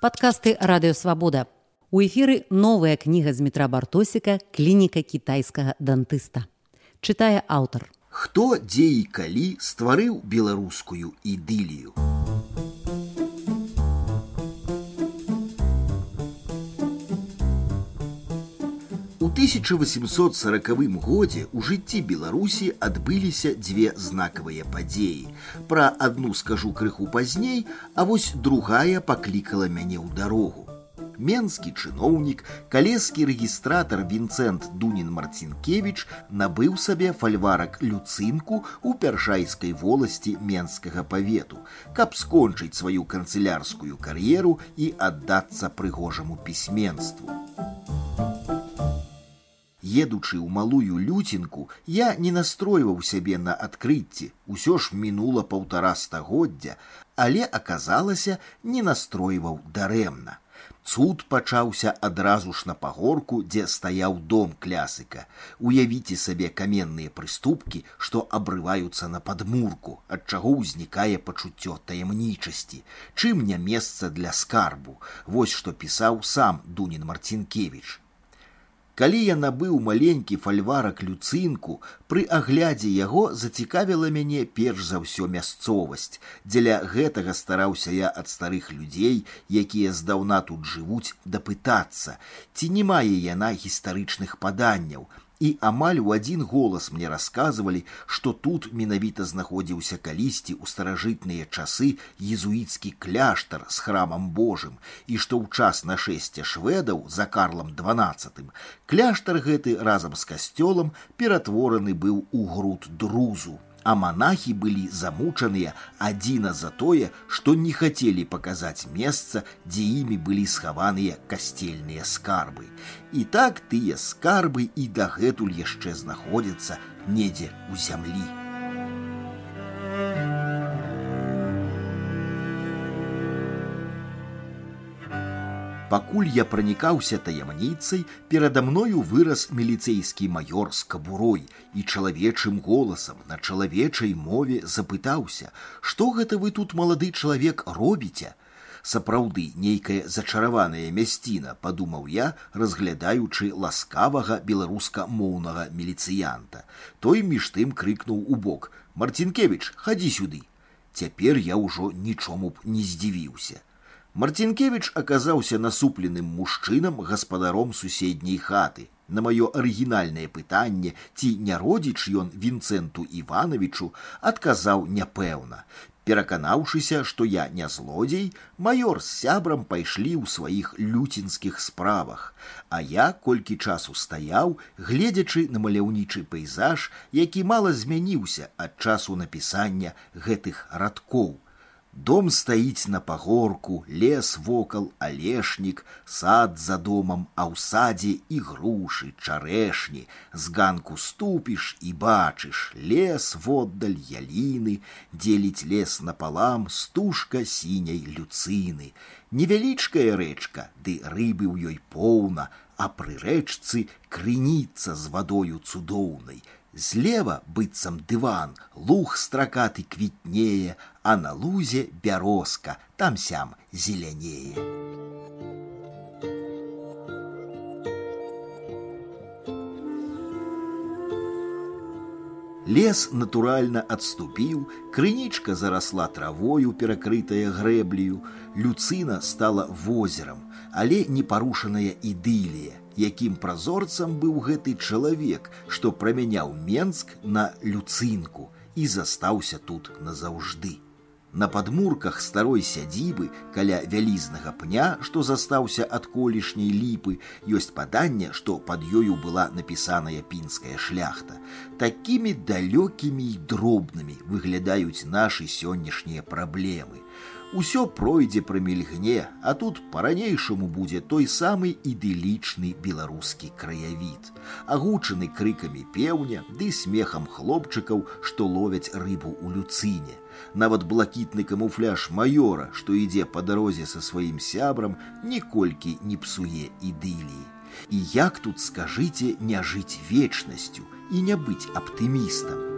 Падкасты радыёвабода. У эфіры новая кніга з метра бартосіка клініка кітайскага дантыста. Чытае аўтар. Хто дзе і калі стварыў беларускую ідылію. 1840 годзе ў жыцці Беларусі адбыліся дзве знакавыя падзеі. Пра адну скажу крыху пазней, а вось другая паклікала мяне ў дарогу. Менскі чыноўнік, калескі рэгістратар Вінцэнт Дунін Марцінкевіч набыў сабе фальварак люцынку ў пяршайскай воласці менскага павету, каб скончыць сваю канцылярскую кар'еру і аддацца прыгожаму пісьменству. Едучы ў малую люцінку, я не настройваў сябе на адкрыцці, усё ж мінула паўтара стагоддзя, але аказалася, не настройваў дарэмна. Цуд пачаўся адразу ж на пагорку, дзе стаяў дом клясыка. Уявіце сабе каменныя прыступкі, што абрываюцца на падмурку, ад чаго ўзнікае пачуццё таямнічасці, чым не месца для скарбу. Вось што пісаў сам Дунін Марцінкевич. Калі я набыў маленькі фальварак люцынку, пры аглядзе яго зацікавіла мяне перш за ўсё мясцовасць. Дзеля гэтага стараўся я ад старых людзей, якія здаўна тут жывуць, дапытацца, ці не мае яна гістарычных паданняў, і амаль у адзін голас мне расказвалі, што тут менавіта знаходзіўся калісьці ў старажытныя часы езуіцкі кляштар з храмам Божым і што ў час нашэсця шведаў за карлам дванаццатым кляштар гэты разам з касцёлам ператвораны быў у груд друзу а монахи былі замучаныя адзіна за тое, што не хацелі паказаць месца, дзе імі былі схаваныя касцельныя скарбы. І так тыя скарбы і дагэтуль яшчэ знаходзяцца недзе ў зямлі. Пакуль я пранікаўся таямніцай, перада мною вырас міліцэйскі маёр з кабурой і чалавечым голасам на чалавечай мове запытаўся: « Што гэта вы тут малады чалавек робіце? Сапраўды нейкая зачараваная мясціна, падумаў я, разглядаючы ласкавага беларуска-моўнага міліцыянта. Той між тым крыкнуў у бок: « Марцінкевич, хадзі сюды. Цяпер я ўжо нічому б не здзівіўся. Марцінкевич аказаўся насупленым мужчынам гаспадаром суседняй хаты. На маё арыгінальнае пытанне, ці не родзіч ён Вінцэнту Івановичу, адказаў няпэўна. Пераканаўшыся, што я не злодзей, маёр з сябрам пайшлі ў сваіх люцінскіх справах, а я колькі часу стаяў, гледзячы на маляўнічы пейзаж, які мала змяніўся ад часу напісання гэтых радкоў. Дом стаіць на пагорку, лес вокал, алешнік, сад за домам, а ў садзе і грушы, чарэшні, з ганку ступіш і бачыш, лес воддаль яліны, дзеліць лес напалам, стужка сіняй люцыны. Невялічкая рэчка, ды рыбы ў ёй поўна, а пры рэчцы крыніца з вадою цудоўнай. Злева быццам дыван, луг стракаты квітнее, а на лузе бярозка, там сям зелянее. Лес натуральна адступіў, крынічка зарасла травою, перакрытая грэблію, люцына стала возерам, але непарушаная ідылія якім празорцам быў гэты чалавек, што прамяняў Менск на люцынку і застаўся тут назаўжды. На падмурках старой сядзібы каля вялізнага пня, што застаўся ад колішняй ліпы, ёсць паданне, што пад ёю была напісаная пінская шляхта. Такімі далёкімі і дробнымі выглядаюць нашы сённяшнія праблемы. Усё пройдзе прамільгне, а тут па-ранейшаму будзе той самы ідылічны беларускі краявід, агучаны крыкамі пеўня ды смехам хлопчыкаў, што ловяць рыбу ў люцыне. Нават блакітны камуфляж маёра, што ідзе па дарозе са сваім сябрам, ніколькі не псуе ідыліі. І як тут скажыце не жыць вечнасцю і не быць аптымістам.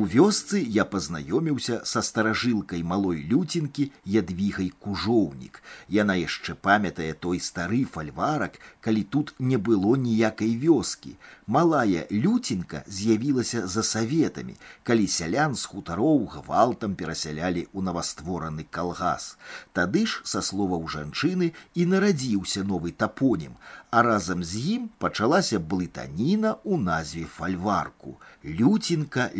У У вёсцы я пазнаёміўся са старажылкай малой люцінкі ядвігай кужоўнік. Яна яшчэ памятае той стары фальварак, калі тут не было ніякай вёскі. Малая люцінка з'явілася за саветамі, калі сялян з хутароў гвалтам перасялялі ў наваствораны калгас. Тады ж, са словаў жанчыны, і нарадзіўся новы тапонім, а разам з ім пачалася блытаніна ў назве фальварку люцінка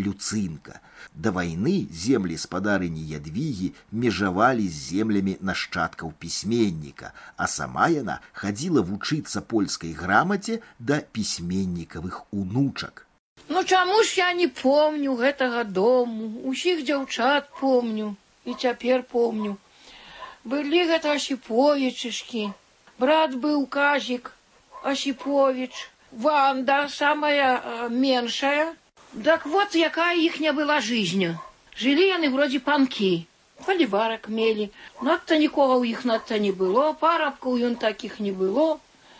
люцынка да вайны землі спадарыні ядвігі межавалі з землямі нашчадкаў пісьменніка а сама яна хадзіла вучыцца польскай грамаце да пісьменнікавых унучак ну чаму ж я не помню гэтага дому усіх дзяўчат помню і цяпер помню былі гэта шіповічышкі брат быў казік Осипович, Ванда самая э, меньшая. так вот, якая ихня была жизнь. Жили они вроде панки. Поливарок мели. Надто никого у их надто не было. Парабков ён таких не было.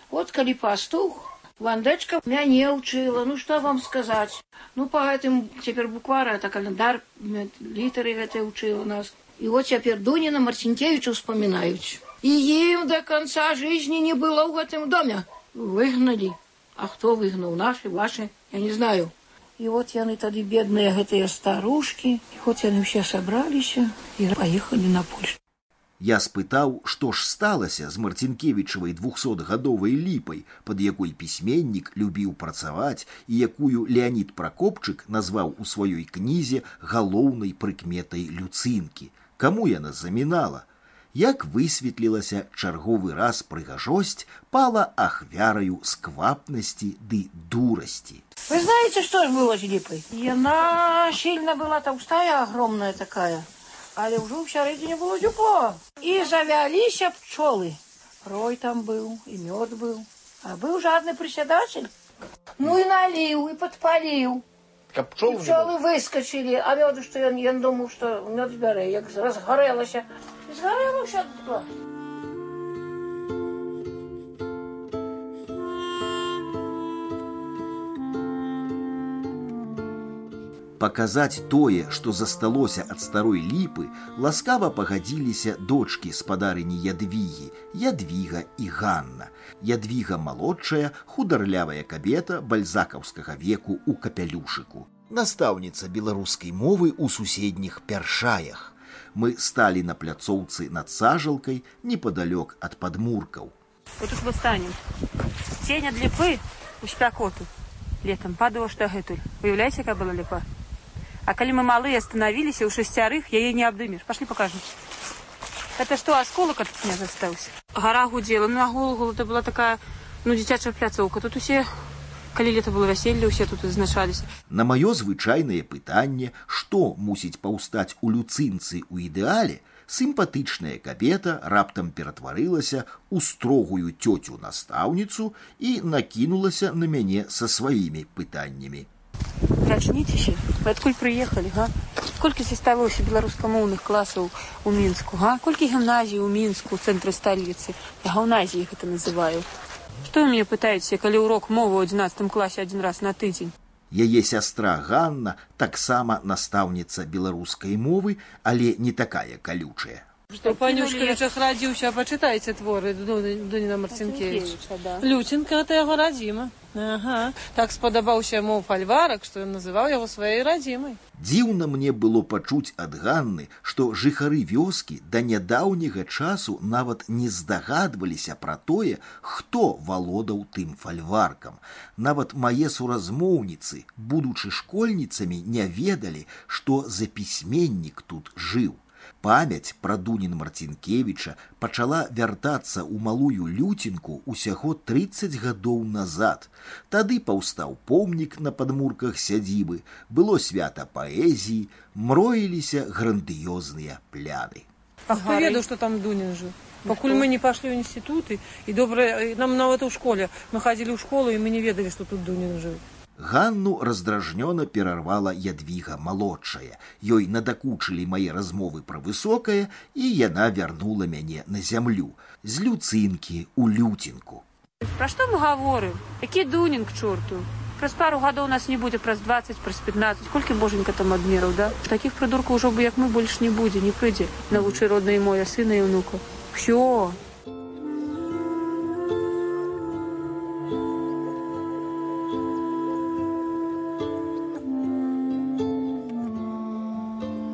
Вот коли пастух, Вандечка мяне учила. Ну, что вам сказать? Ну, по этим теперь буквара, это календар, литеры это учила нас. И вот теперь Дунина Марцинкевича вспоминают. И им до конца жизни не было в этом доме выгнали. А кто выгнал? Наши, ваши? Я не знаю. И вот яны тады бедныя гэтыя старушкі, і хоць яны ўсе сабраліся і паехалі на Польшу. Я спытаў, што ж сталася з марцінкевічавай двухсотгадовай ліпай, пад якой пісьменнік любіў працаваць і якую Леонид Пракопчык назваў у сваёй кнізе галоўнай прыкметай люцынкі. Каму яна замінала? як высветлілася чарговы раз прыгажосць пала ахвяраю сквапнасці ды дурасці. Вы знаете, что ж было с липой? Она сильно была толстая, огромная такая, але ўжо ў сярэдзіне было тепло. І завяліся пчолы. Рой там был, и мед был. А был жадный присядатель. Ну и налил, и подпалил. Каб пчол пчолы выскочили, а меду, что я, я думал, что мед збярэ, як разгорелася. Згарэла ўсё тут. Паказаць тое, што засталося ад старой ліпы, ласкава пагадзіліся дочкі спадарыні ядвігі, ядвіга і Ганна. Ядвіга малодшая, хударлявая кабета бальзакаўскага веку ў капялюшыку. Настаўніца беларускай мовы ў суседніх пяршаях мы стали на пляцоўцы над сажалкай непадалёк ад падмуркаў. Вот тут мы станем. Тень ад ліпы у спякоту летом падала што дагэтуль. Уяўляеце, якая была ліпа. А калі мы малыя станавіліся ў шасцярых, яе не абдымеш. Пашлі покажем. Это што асколак ад не застаўся. Гара гудзела, ну, на голову это была такая ну дзіцячая пляцоўка. Тут усе калі лета было вяселле ўсе тут адзначаліся на маё звычайнае пытанне што мусіць паўстаць у люцынцы ў ідэале сімпатычная кабета раптам ператварылася ў строгую цёцю настаўніцу і накінулася на мяне са сваімі пытаннямі начніцеся адкуль прыехалі га колькі засталося беларускамоўных класаў у мінску га колькі гімназій у мінску цэнтры сталіцы я гаўназіі гэта называю Што вы мяне пытаеце, калі ўрок мовы ў 11 класе адзін раз на тыдзень? Яе сястра Ганна таксама настаўніца беларускай мовы, але не такая калючая. Што панюшкавічах радзіўся, пачытайце творы Дуніна Марцінкевіча. Да. Люцінка это яго радзіма. Ага. Так спадабаўся яму фальварак, што ён называў яго сваёй радзімай. Дзіўна мне было пачуць ад Ганны, што жыхары вёскі да нядаўняга часу нават не здагадваліся пра тое, хто валодаў тым фальваркам. Нават мае суразмоўніцы, будучы школьніцамі, не ведалі, што за пісьменнік тут жыў памяць пра дунін марцінкевіча пачала вяртацца ў малую люцінку ўсяго 30 гадоў назад тады паўстаў помнік на падмурках сядзібы было свята паэзіі мроіліся грандыёзныя пляны хто ведаў што там дунін жыў пакуль мы не пашлі ў інстытуты і добра нам нават у школе мы хадзілі ў школу і мы не ведалі што тут дунін жыў Ганну раздражнёна перарвала ядвіга малодшая. Ёй надакучылі мае размовы пра высокае, і яна вярнула мяне на зямлю з люцынкі ў люцінку. Пра што мы гаворым? Які дунінг чорту? праз пару гадоў нас не будзе праз 20 праз 15 колькі боженька там адмераў да таких прыдуркаў ужо бы як мы больш не будзе не прыйдзе навучы роднай моя сына і ўнука все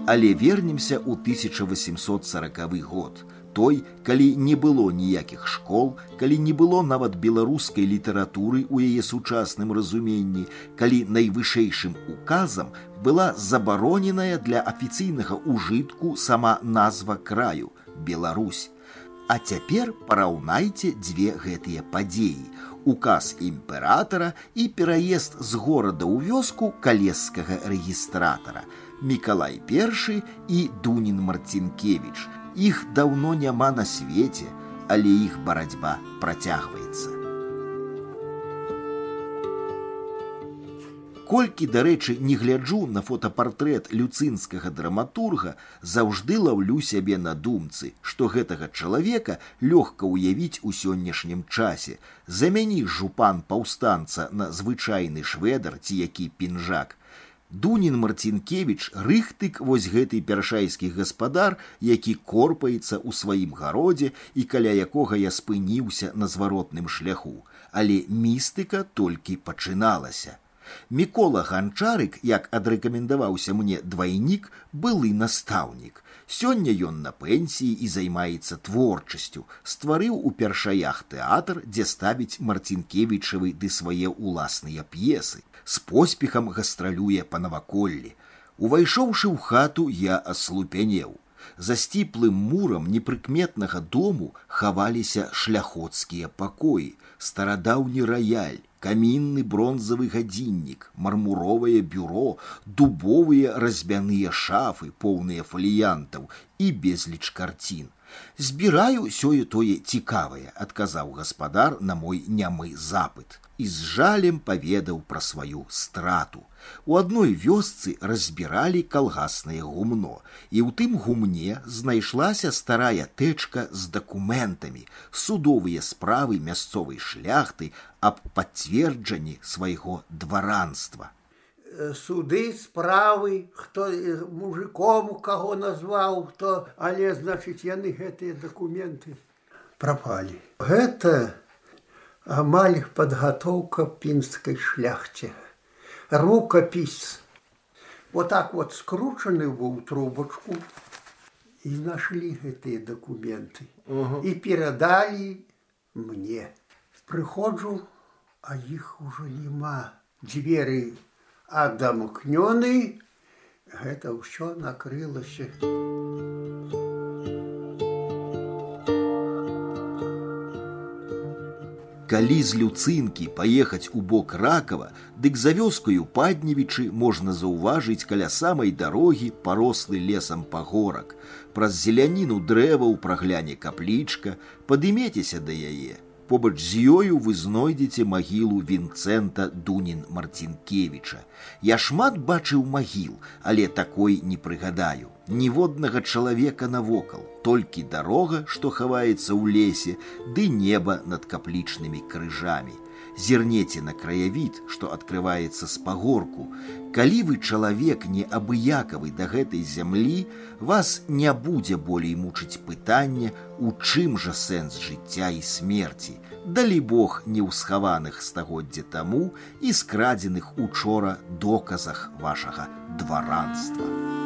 Але вернемся ў 1840 год той, калі не было ніякіх школ, калі не было нават беларускай літаратуры ў яе сучасным разуменні, калі найвышэйшым указам была забароненая для афіцыйнага ўжытку сама назва краю Беларусь. А цяпер параўнайце дзве гэтыя падзеі. Указ імператара і пераезд з горада ў вёску калескага рэгістратара. Мікалай I і Дунін Марцінкевич – Іх даўно няма на свеце, але іх барацьба працягваецца. Колькі, дарэчы, не гляджу на фотапартрэт люцынскага драматурга, заўжды лаўлю сябе на думцы, што гэтага чалавека лёгка ўявіць у сённяшнім часе. Замяні жупан паўстанца на звычайны шведар ці які пінжак, Дунін Марцінкевич рыхтык вось гэты першайскі гаспадар, які корпаецца ў сваім гародзе і каля якога я спыніўся на зваротным шляху, але містыка толькі пачыналася. Мікола ганчарык, як адрэкамендаваўся мне двайнік, былы настаўнік. Сёння ён на пенсіі і займаецца творчасцю, стварыў у першаях тэатр, дзе ставіць марцінкевічавы ды свае ўласныя п'есы з поспехам гастралюе па наваколлі. Увайшоўшы ў хату, я аслупянеў. За сціплым мурам непрыкметнага дому хаваліся шляхоцкія пакоі, старадаўні раяль, камінны бронзавы гадзіннік, мармуровае бюро, дубовыя разьбяныя шафы, поўныя фаліянтаў і безліч карцін. Збіраю сёе тое цікавае, адказаў гаспадар на мой нямы запыт і з жалем паведаў пра сваю страту. У адной вёсцы разбіралі калгаснае гумно, і ў тым гумне знайшлася старая тэчка з дакументамі, судовыя справы мясцовай шляхты аб пацверджанні свайго дваранства. Суды справы хто мужиком каго назваў хто але значыць яны гэтыя дакументы прапалі. Гэта амаль падгатоўка пінскай шляхце. Рукапіс. Вот так вот скручаны быў трубачку і нашлі гэтыя дакументы. -huh. і перадалі мне. Прыходжу а іх ужо няма. Дзверы адамкнёны гэта ўсё накрылася. Калі з люцынкі паехаць у бок ракава, дык за вёскаю падневічы можна заўважыць каля самай дарогі парослы лесам пагорак. Праз зеляніну дрэваў прагляне каплічка, падымецеся да яе побач з ёю вы знойдзеце магілу вінцэнта дунін марцінкевіча я шмат бачыў магіл але такой не прыгадаю ніводнага чалавека навокал толькі дарога што хаваецца ў лесе ды неба над каплічнымі крыжамі зірнеце на краявід, што адкрываецца з пагорку. Калі вы чалавек неабыякавы да гэтай зямлі, вас не будзе болей мучыць пытанне, у чым жа сэнс жыцця і смерці. Далі Бог не ў схаваных стагоддзя таму і скрадзеных учора доказах вашага дваранства.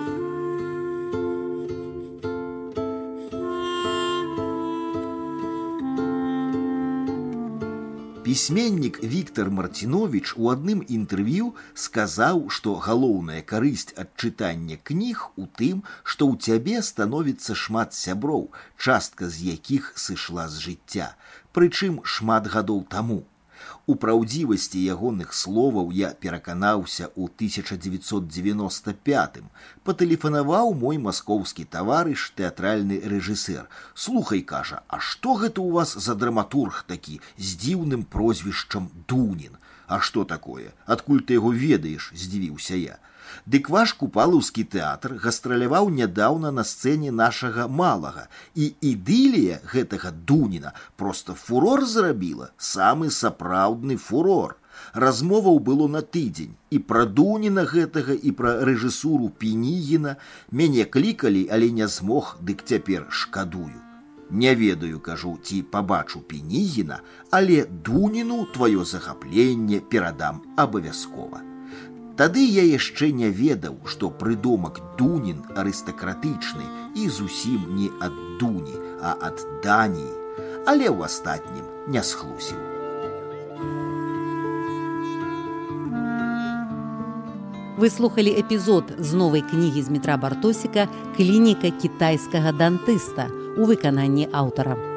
Пісьменнік Віктор Марцінович у адным інтэрв'ю сказаў, што галоўная карысць ад чытання кніг у тым, што ў цябе становіцца шмат сяброў, частка з якіх сышла з жыцця, прычым шмат гадоў таму. У праўдзівасці ягоных словаў я пераканаўся ў 1995. Патэлефанаваў мой маскоўскі таварыш тэатральны рэжысэр. Слухай, кажа, А што гэта ў вас за драматург такі з дзіўным прозвішчам Дунін? А што такое? Адкуль ты яго ведаеш, здзівіўся я. Дык ваш купалаўскі тэатр гастраляваў нядаўна на сцэне нашага малага і ідылія гэтага дуніна просто фурор зрабіла самы сапраўдны фурор Размоваў было на тыдзень і пра дуніна гэтага і пра рэжысуру пенігіна мяне клікалі, але не змог, дык цяпер шкадую. Не ведаю, кажу, ці пабачу пенігіна, але дуніну тваё захапленне перадам абавязкова. Тады я яшчэ не ведаў, што прыдомак дунін арыстакратычны і зусім не ад дуні, а ад даніі, але ў астатнім не схлусіў. Вы слухали эпізод з новай кнігі з метра бартосіка клініка кітайскага дантыста у выкананні аўтара.